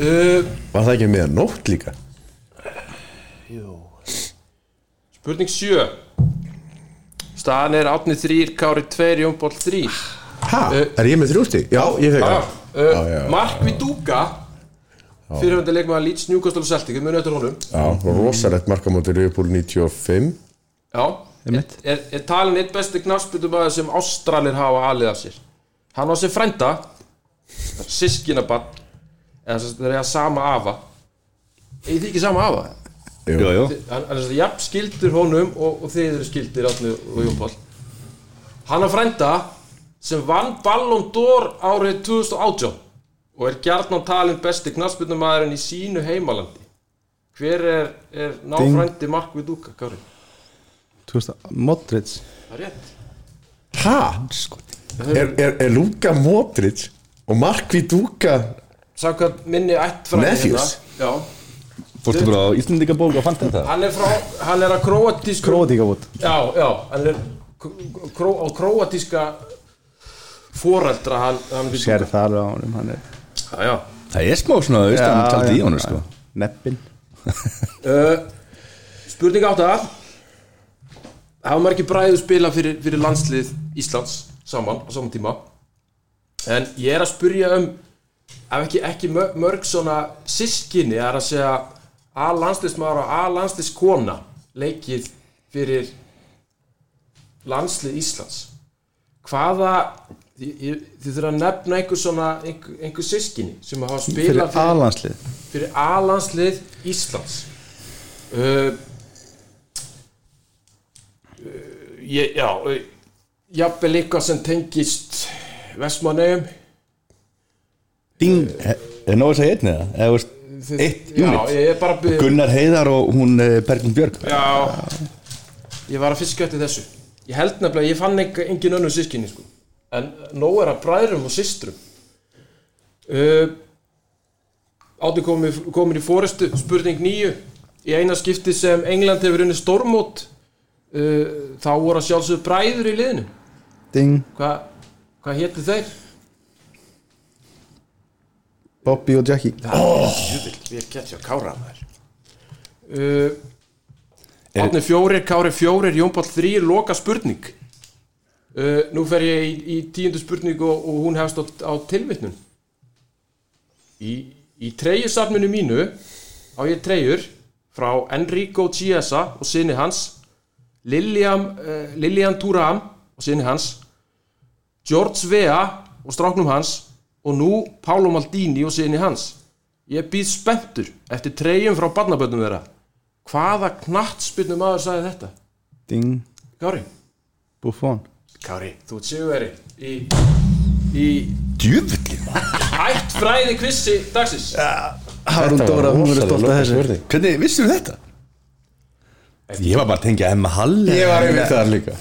uh, var það ekki með nótt líka? Spurning 7 Staðan er átni 3, Kári 2, Jónból 3 ha, er ég með þrjústi? já, ég það. uh. Mark Viduka fyrirhundi leikmaður Leeds, Newcastle og Celtic við munum eftir honum. Já, rosalegt markamóti Liverpool 95 Já, er, er, er talin eitt besti knafsputumæður sem Ástralir hafa alið af sér? Hann á sér frænda Sískinabann eða þess að það er að sama afa. Egið þið ekki sama afa? Jú. Jú, jú. Hann hann er að jafn skildur honum og, og þið eru skildir Átni og Jónból Hann á frænda sem vann Ballon d'Or árið 2018 og er gjarnan talin besti knafsputumæðurinn í sínu heimalandi. Hver er, er náfrændi Mark Viduka, Kári? Þú veist að Modric. Það er rétt. Ha, er, er, er Luka Modric og Mark Viduka Samkvæmt minni ættfræði Matthews? Já, Fórstu bara á Íslandingabók og fannst þetta? hann er frá, hann er að króatísku Króatíkavút Já, já, hann er kró, á króatíska foreldra hann, hann Sér það alveg á honum Hann er Já, já. Það er smá svona austan taldi í honum sko. Neppin. Uh, Spurning átt að Hafa ekki bræðu spila fyrir, fyrir landslið Íslands saman á saman tíma. En ég er að spurja um ef ekki, ekki mö- mörg svona sískinni það er að segja A landsliðsmaður og A landsliðskona leikið fyrir landslið Íslands. Hvaða þið, þurfa að nefna einhver svona einhver, einhver sískinni sem hafa spilað fyrir, alanslið fyrir A-landslið Íslands. Uh, uh, ég, Já Jafnvel eitthvað sem tengist Vestmanneum Ding. Er nóg að segja einn eða? Eða veist Eitt unit? er Gunnar Heiðar og hún eh, Berglind Björg. Já. Ég var að fiska eftir þessu. Ég held nefnilega, ég fann engin önnur sískinni sko. En nóg er að bræðrum og systrum. Uh, Átni komin, í fórestu Spurning nýju Í eina skipti sem England hefur unni stórmót uh, Þá voru að sjálfsögðu bræður í liðinu. Ding. Hvað hva hétu þeir? Bobby og Jackie. Jöfull, við erum gett hjá Kára maður. Uh, Átni fjórir, Kári fjórir, Jónbál þrýr, loka spurning. Uh, Nú fer ég í, í tíundu spurning og, og hún hefst á, á tilvitnun. Í, í treyjusafninu mínu á ég treyjur frá Enrico Chiesa og sinni hans Lilian, uh, Lilian Thuram og sinni hans George Vea og stráknum hans og nú Paolo Maldini og sinni hans. Ég býð spenntur eftir treyjum frá barnaböndum þeirra. Hvaða knattspyrnu maður sagði þetta? Ding. Kári, Buffon. Kári, þú ert sigurveri í, í Djúvillin hætt fræði kvissi dagsins Harun Dóra, hún verður stolt að þessu. Hvernig vissir þetta? Ég var bara að tengja Emma Hall Ég var einmitt þar líka.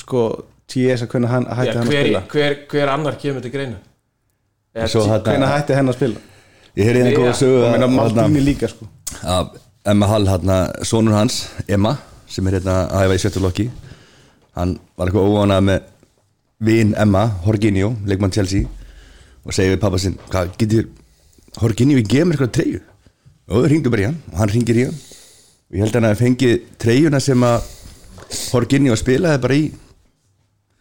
Sko, T.S. að hvernig hann Já, hætti hann að hver, spila. hver, hver annar kemur til greina? Eða Svo þarna- Hvernig hætti hann að spila? Ég heyrði góða Já. sögu og meina að- Maldini líka sko. að Emma Hall, hérna, sonur hans Emma, sem er hérna að hefa í sjöttulokki hann var eitthvað óvánað með vin Emma, Horginio, leikmann Chelsea og segir við pappa sinn hvað getur Horginio í gefa mér eitthvað treyju? Og þau ringdu bara í hann og hann ringir í hann og ég held að hann að fengið treyjuna sem að Horginio spilaði bara í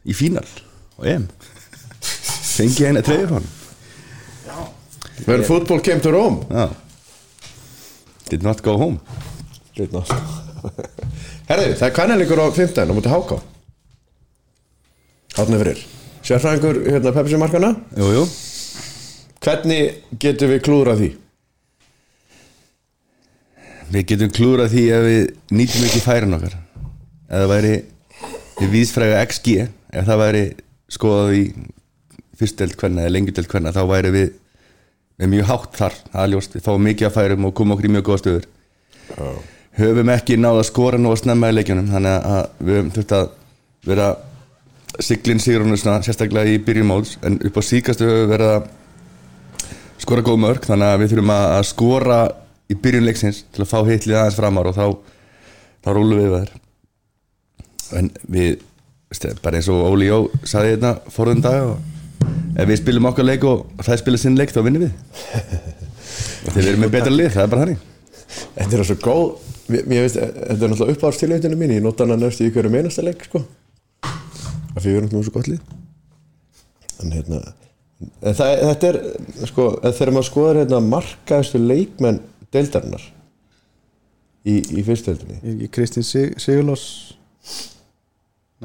í fínal og EM. Fengið eina treyju frá hann When football came to Rome Já. did not go home. Lítna Herði, það er kannanleikur á 15 á múti háká Hátna fyrir. Sérfræðingur hérna Pepsi markana jú, jú. Hvernig getum við klúðrað því? Við getum klúrað því ef við nýtum ekki færin okkar. Ef það væri við vísfræga XG ef það væri skoðað í fyrstdelt hvenna eða lengjudelt hvenna þá væri við með mjög hátt þar. Það er ljóst, við fáum mikið að færum og komum okkur í mjög góða stöður. Höfum ekki náð að skora nú að snemma í leikjunum þannig að við höfum þurft að vera siglinn sigrunum svona, sérstaklega í byrjum móts. En upp á síkastu höfum við verið að skora góð mörg þannig að við þurfum að að skora í byrjun leiksins til að fá hitlið aðeins framar og þá, þá rúlum við þær. En við veist, bara eins og Óli Jó saði þetta forðum dag og ef við spilum okkar leik og það spila sinn leik þá vinnum við. Og þeir eru með betra lið, það er bara þannig. Þetta er svo góð Mér, mér veist, þetta er náttúrulega uppáðstilveitinu mín Ég nota hana næstu í hverju meinasta leik sko. af því við erum náttúrulega svo gott lið. En hérna en það, Þetta er, sko, þegar maður skoðar hérna markaðustu leikmenn deildarinnar í, í fyrstdeildinni Er ekki Kristín Sig Sigurlós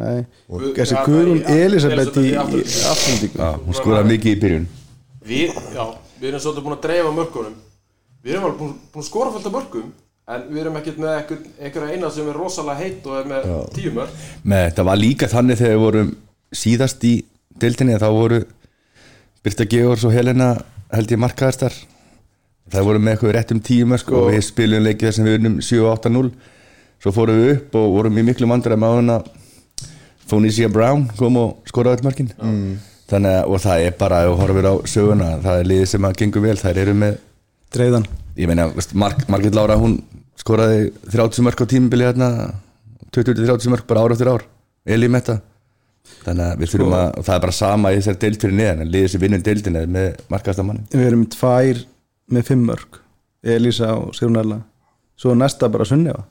Nei. Þessi ja, Guðrún er Elisabeth í, Já, hún skoraði mikið í byrjun. Við, já, við erum svolítið búin að dreifa mörkunum. Við erum alveg búin, búin að skora fullt af mörkum En við erum ekkert með einhver, einhverja eina sem er rosalega heitt og er með tíu mörk. Með þetta var líka þannig þegar við vorum síðast í deildinni þá voru Birta Georgs og Helena held ég markaðastar það voru með eitthvað rétt um tíu mörg og við spilum leikið þar sem við unnum 7-8-0 svo fórum við upp og vorum í miklu mandra með hann að Phoenicia Brown kom og skoraði mörkin. Mm. þannig að og það er bara ef þú horfir á söguna það er liðið sem að gengur vel. Þær eru með Dreiðan. Ég meina, Mark, Margit Lára hún skoraði 30 mörg á tímubili hérna 20-30 mörg bara ár eftir ár. Eli Metta. Þannig að við þurfum að, og það er bara sama í þessari deild fyrir neðan en liðið sem vinnur deildin er með markaðastamanni Við erum tvær með fimm mörg Elisa og Sigrun Erla Svo næsta bara Sunneva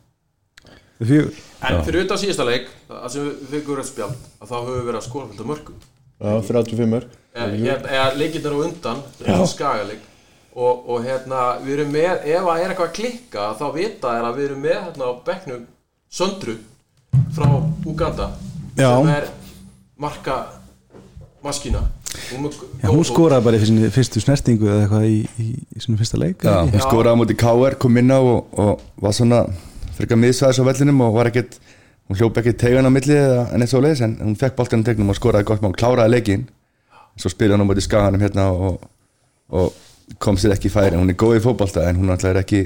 Við fjögur. En fyrir utan síðasta leik Það sem við fengum rödd spjald að Þá höfum við verið að skora fullt af mörkum. Já, 35 mörg Eða eða leikirnar á undan Skagaleik og, og hérna við erum með Ef það er eitthvað að klikka Þá vita er að við erum með hérna á bekknum Söndru frá Uganda Já. Sem er marka er Já, hún góð- skoraði bara í sinni fyrstu snertingu eða eitthvað í, í, í sinni fyrsta leik Já, hún skoraði á móti KR, kom inn á og, og var svona frekar miðsvæðis á vellinum og var ekkert hún hljóp ekki tegan á milli eða en eins og leis en hún fekk boltanum tegnum og skoraði gott með hún kláraði leikin svo spyrir hann á móti skaganum hérna og, og kom sér ekki í færi. Hún er góð í fótbolta en hún er ekki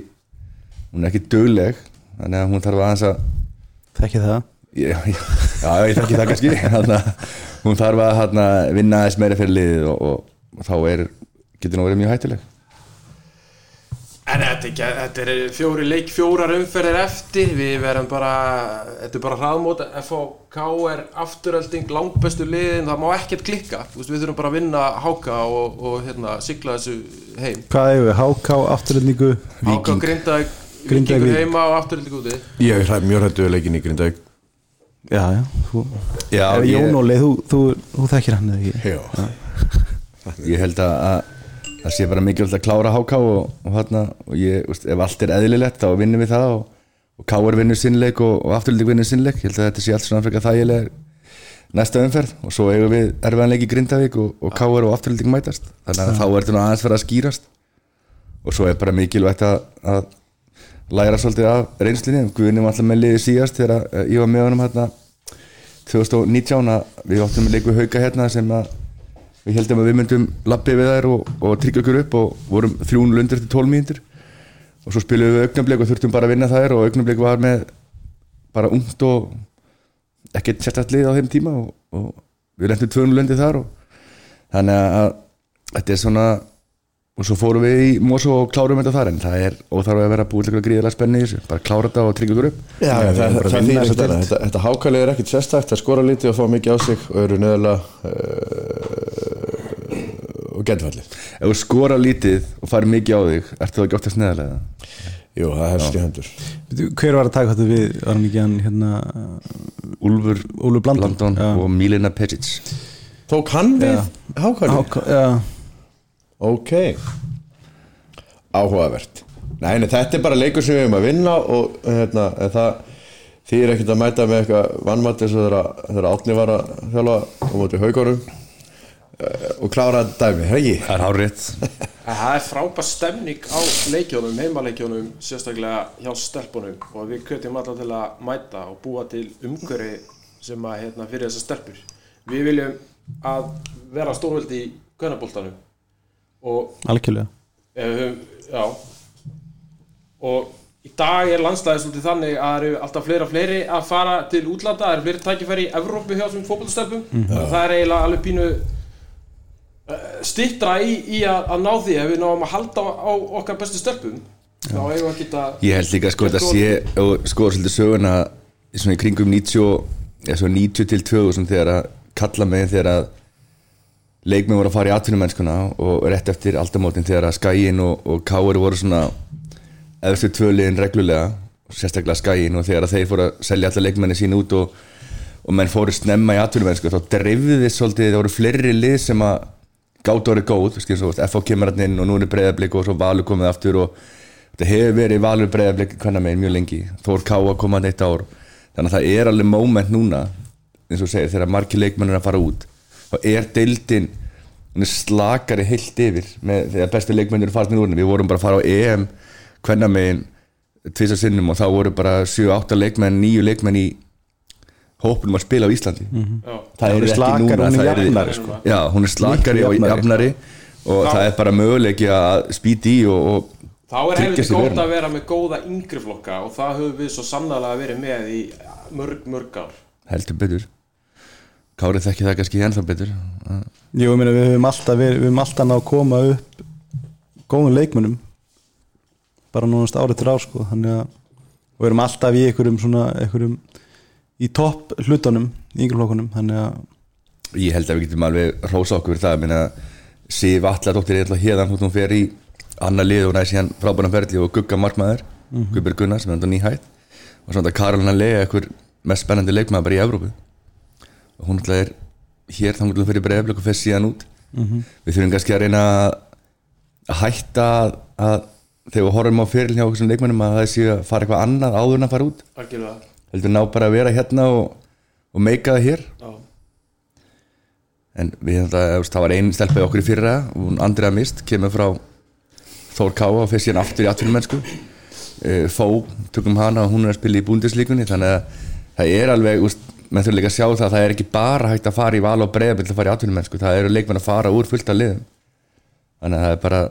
hún er ekki dugleg þannig að hún þarf aðeins að Þekki það? Já, já, já, ég þekki það kannski hún þarf að hana, vinna aðeins meira fyrir liðið og, og, og þá er, getur nú verið mjög hættuleg En þetta, ekki, þetta er fjóri leik, fjórar umferðir eftir, við verðum bara, þetta er bara hraðmót, FHK er afturölding, langbæstu liðin, það má ekkert klikka, við þurfum bara að vinna háka og, og hérna, sigla þessu heim. Hvað hefur við? HK, afturlendingu Háka Grindavík, Grindavík. vikingur heima og afturölding úti. Ég er mjög hættuð leikin í Grindavík Já, já þú, Já, ég, Jón Óli, þú, þú, þú þekkir hann ekki? Já, ég held að, að það sé bara mikilvægt að klára HK og, og, hana, og ég, veist, ef allt er eðlilegt þá vinnum við það og, og KR vinnur sinnleik og, og afturlík vinnur sinnleik ég held að þetta sé allt svona frekar þægileg næsta umferð og svo eigum við erfiðanleik í Grindavík og, og KR og afturlík mætast. Þannig að þá er þetta aðeins fyrir að skýrast. Og svo er bara mikilvægt að, að læra svolítið af reynslinni Guðni var alltaf með liðið síðast þegar eh, ég var með honum hérna 2019 að við áttum að leiku hauka hérna sem við heldum að við myndum lappi við þær og, og tryggja okkur upp og vorum 300 lundir til 12 mínútur. Og svo spilum við augnablik og þurftum bara að vinna þær og augnablik var með bara ungt og ekkert sérstætt lið á þeim tíma og, og við lendum tvönu löndi þar og þannig að þetta er svona og svo fórum við í Mosó og klárum þetta þar en það er óþarf að vera búið til eitthvað gríðilega spenni í þessu bara klára þetta og tryggja ykkur upp Já, við það, það ekkert annað. deild. Þetta, þetta hákalið er ekkert sérstækt það skora lítið og fá mikið á sig og eru neðalega uh, og getfallið ef þú skora lítið og farið mikið á þig ertu það ekki oftast neðarlega Jú, það hefst í hendur Hver var að taka þetta við? Var hann ekki hann hérna Úlfur já. og Milena Pejic Tók hann við hákalið? Ok. Áhugavert. Nei, nei, þetta er bara leikur sem við höfum að vinna og hérna, það þýr ekkert að mæta með eitthvað vannmætti eins og þegar, Átni var að þjálfa á móti haugórum og klára þetta dæmi, hegi það er hárétt Það er frábær stemning á leikjónum, heimaleikjónum, sérstaklega hjá stelpunum og við kötjum alla til að mæta og búa til umhverfi sem að hérna, fyrir þessar stelpur. Við viljum að vera stórveldi í kvennaboltanum. og algjörlega. Höfum, já, og í dag er landslæðið svolítið þannig að það eru alltaf fleiri og fleiri að fara til útlanda, það eru fleiri tækifæri í Evrópu hjá þessum fótballstelpum og það er eiginlega alveg pínu stittra í, í að, að ná því ef við náum að halda á, á okkar bestu stelpum. Þá eigum við að ég held líka sko þetta sé og sko svolítið söguna í kringum 90 eða svo 90 til 2000 þegar að kalla mig þegar að leikmenn voru að fara í atvinnumennskuna og rétt eftir aldamótin þegar að Skæin og, og Káur voru svona eðstu tvöliðin reglulega sérstaklega Skæin og þegar að þeir fóru að selja alla leikmenni sín út og, og menn fóru snemma í atvinnumennsku þá dreifði þið svolítið, það voru fleiri lið sem að gátt orðið góð, FH kemur hann inn og nú er breyðablik og svo Valur komið aftur og þetta hefur verið Valur breyðablik hvernig meginn mjög lengi, Þór Ká að koma hann eitt ár, þannig að það er alveg moment núna, eins og segir, þegar margir leikmenn er að fara út, þá er deildin, hún er slakari heilt yfir, með, þegar bestu leikmenn eru farin úr við vorum bara að fara á EM hvernig meginn tvisar sinnum og þá voru bara 7-8 leikmenn, 9 leikmenn í hópunum að spila á Íslandi Já. það Hún er ekki núna hún er það jafnari, sko. já, hún er slakari og jafnari. og það er bara möguleiki að spýti í og, og þá er sig gótt að vera með góða yngri flokka og það höfum við svo sannlega verið með í mörg, mörg ár heldur betur Kárið þekki það kannski ennþá betur. Jú, ég meina, við höfum alltaf, við, við höfum alltaf náð að koma upp góðum leikmönnum bara núnast árið til ár sko. Þannig að við erum alltaf í einhverjum svona einhverjum í topp hlutunum í yngreflokkunum þannig að ég held að við getum alveg rósa okkur fyrir það. Ég meina Sif Alladóttir er alltaf hérðan hún fer í annar lið og næst hérna frábæran ferli og Gugga Markmaður mm -hmm. Guðbjörg Gunnar sem er nýhætt. Og svona Karolina Lea ekkur mest spennandi leikmaður bara í Evrópu hún alltaf er hér þannig að fyrir breyflik og fer síðan út. Við þurfum kannski að reyna að- hætta að, að þegar við horfum á fyrir hjá okkur sem leikmennum að það sé að fara eitthvað annað áður en að fara út. Heldur ná bara að vera hérna og, og meika það hér. Já. en við veist, það var einn stelpaði okkur í fyrra og hún Andrea Mist kemur frá Þór Káa og fyrir síðan aftur í atvinnumennsku. Uh, Fó, tökum hana og hún er að spila í búndislíkunni þannig að það er alveg, úst, menn þurfa líka að sjá það að það er ekki bara hægt að fara í val og breiðabill að fara í atvinnumennsku, það eru leikmenn að fara úr fullt af liðum þannig að það er bara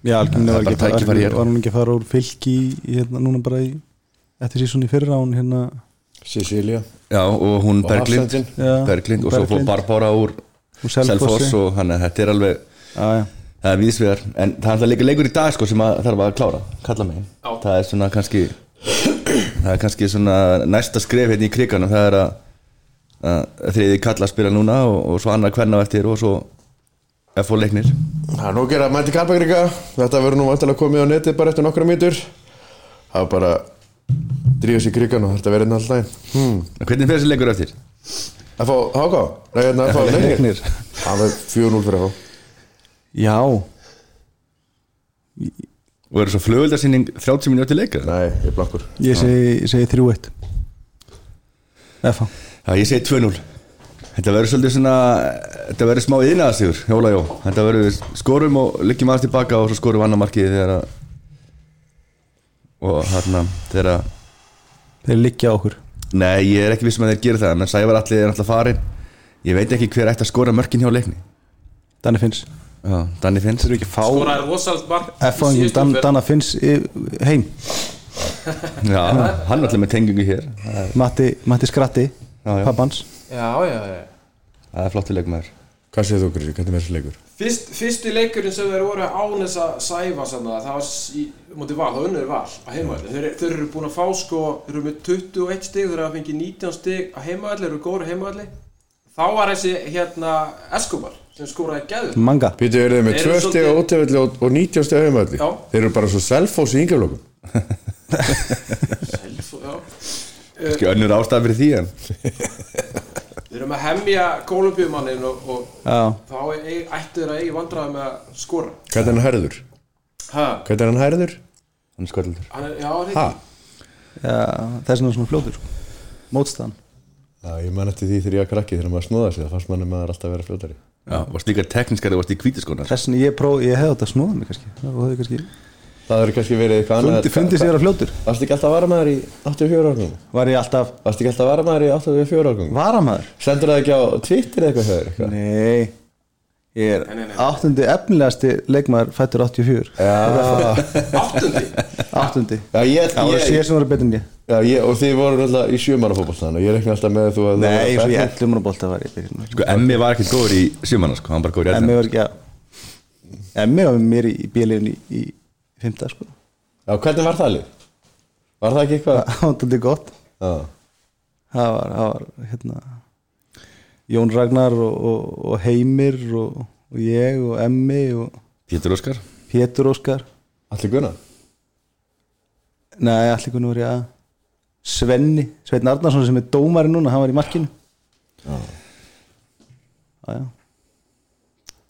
Já, algjörlega Það var, var, hér. var hún ekki að fara úr fylki hérna, núna bara í eftir sísón í fyrra hún hérna Sicília já, og hún Og Berglind. Já, Berglind og svo fór Berglind. Barbára úr. Selfoss og hann að þetta er alveg já. það er víðsvegar, en það er alltaf líka leikur í dag sko, sem að þarf að klára, kalla mig Já. það er svona kannski það er kannski svona næsta skref hérna í kriganum, það er að, að þriði kalla að spila núna og, og svo annar hvernig á eftir og svo FO leiknir Það er nú að gera mæti Karpagrika Þetta verður nú vantilega komið á netið bara eftir nokkra mítur Það er bara drífa sér krigan og þetta verður alltaf daginn hmm. En hvernig fer þessi leikur eftir? Fá Háká? Nei, hérna fá Leiknir. Það er 4-0 fyrir Háká já, og eru svo flugöldarsýning 30 minúti leika Nei, ég er blankur ég segi, segi 3-1 F Já, ég segi 2-0 Þetta verður svolítið svona Þetta verður smá yðnaðasigur, Jóla Jó. Þetta verður skorum og liggjum aðeins tilbaka og svo skorum annar markið þegar að og hérna þegar að þeir liggja á okkur. Nei, ég er ekki vissum að þeir gera það menn Sævar allir er alltaf farin Ég veit ekki hver ætti að skora mörkin hjá leikni. Danni Finns Danni Finns eru ekki fá skoraði rosalt mark í F síðustu Dan, umferð. Danna Finns heim. Já, hann er allir með tengingu hér. Er- Matti, Matti Skratti pappans. Það er flottu leikmaður. Hvað segir þú, Grísi? Hvernig er þessi leikur? Fyrst, Fyrsti leikurinn sem þeir voru án þess að sæfa sann það var í mútið val, það unnur val á heimavalli þeir, þeir eru búin að fá sko, þeir eru með 21 stig þeir eru að fengi 19 stig á heimavalli þeir eru góður á heimavalli þá var þessi hérna Escobar sem skoraði gæður manga Pítu, eru þið með Eru 2 svolítið- steg á ótefelli og, og 19 steg á heimavalli? Já. Þeir eru bara svo selfos í yngjaflokkum Ekki önnur ástæð fyrir því en þeir eru með að hemja kolumbíumannin og, og já, þá e- ættu þeir að eigi vandræði með að skora Hvernig er hann hærður? ha, Hvernig er hann hærður? Hann er sköldur hann er, já, hann er Ha? ekki já þess vegna svona fljótur sko. mótstaðan Já, ég man eftir því þegar ég var krakki þegar maður snóða sig það fannst manni maður alltaf að vera fljótari Já, varst líka tekniskari, varst í kvítiskóna þess vegna ég próf, ég hefði átt að snúða mig kannski það hefði kannski Það hefur kannski verið eitthvað annað fundi, fundi sér að fljótur Varst ekki alltaf að vara maður í 84 árgangum? var ég alltaf Varst ekki alltaf að vara maður í 84 árgangum? varamæður Sendur það ekki á Twitter eða eitthvað eitthvað? nei ég er Nei, nei, nei. áttundi efnilegasti leikmaður fættur 84 Já, áttundi áttundi já, ég, það var sér sem var betur en ég. Já, ég og þið voru alltaf í sjömanafótboltan og ég reikna alltaf með þú að þú nei, var svo ég ætlum að bolta var ég byrjun Sko, Emmi var ekki góður í sjumanna, sko, hann bara góður í Emmi erðin var ekki að Emmi var með mér í bíliðin í, í fymta sko. Já, hvernig var það lið? Var það ekki eitthvað? það var þetta gott. Já, það var, það var hérna Jón Ragnar og, og, og Heimir og, og ég og Emmi og Pétur Óskar? Pétur Óskar. Allir gunna nei, allir kunni voru ég að Svenni, Sveinn Arnarsson sem er dómari núna, hann var í markinu. Já,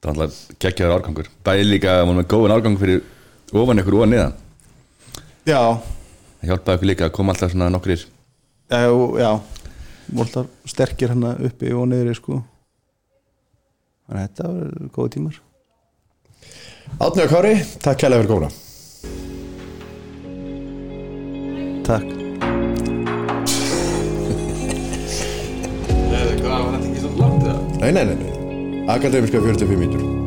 Það var alltaf geggjaður árgangur. Bæði líka, hann var með góðan árgang fyrir ofan ykkur og niðan. Já. Það hjálpaði ykkur líka að koma alltaf svona nokkrir já, já Voltar sterkir hann uppi og niðri sko. Þannig að þetta var góði tímar. Átni og Kári, takk kærlega fyrir komuna. Takk? Nei, nei, nei, nei. Akademiska 45 mítur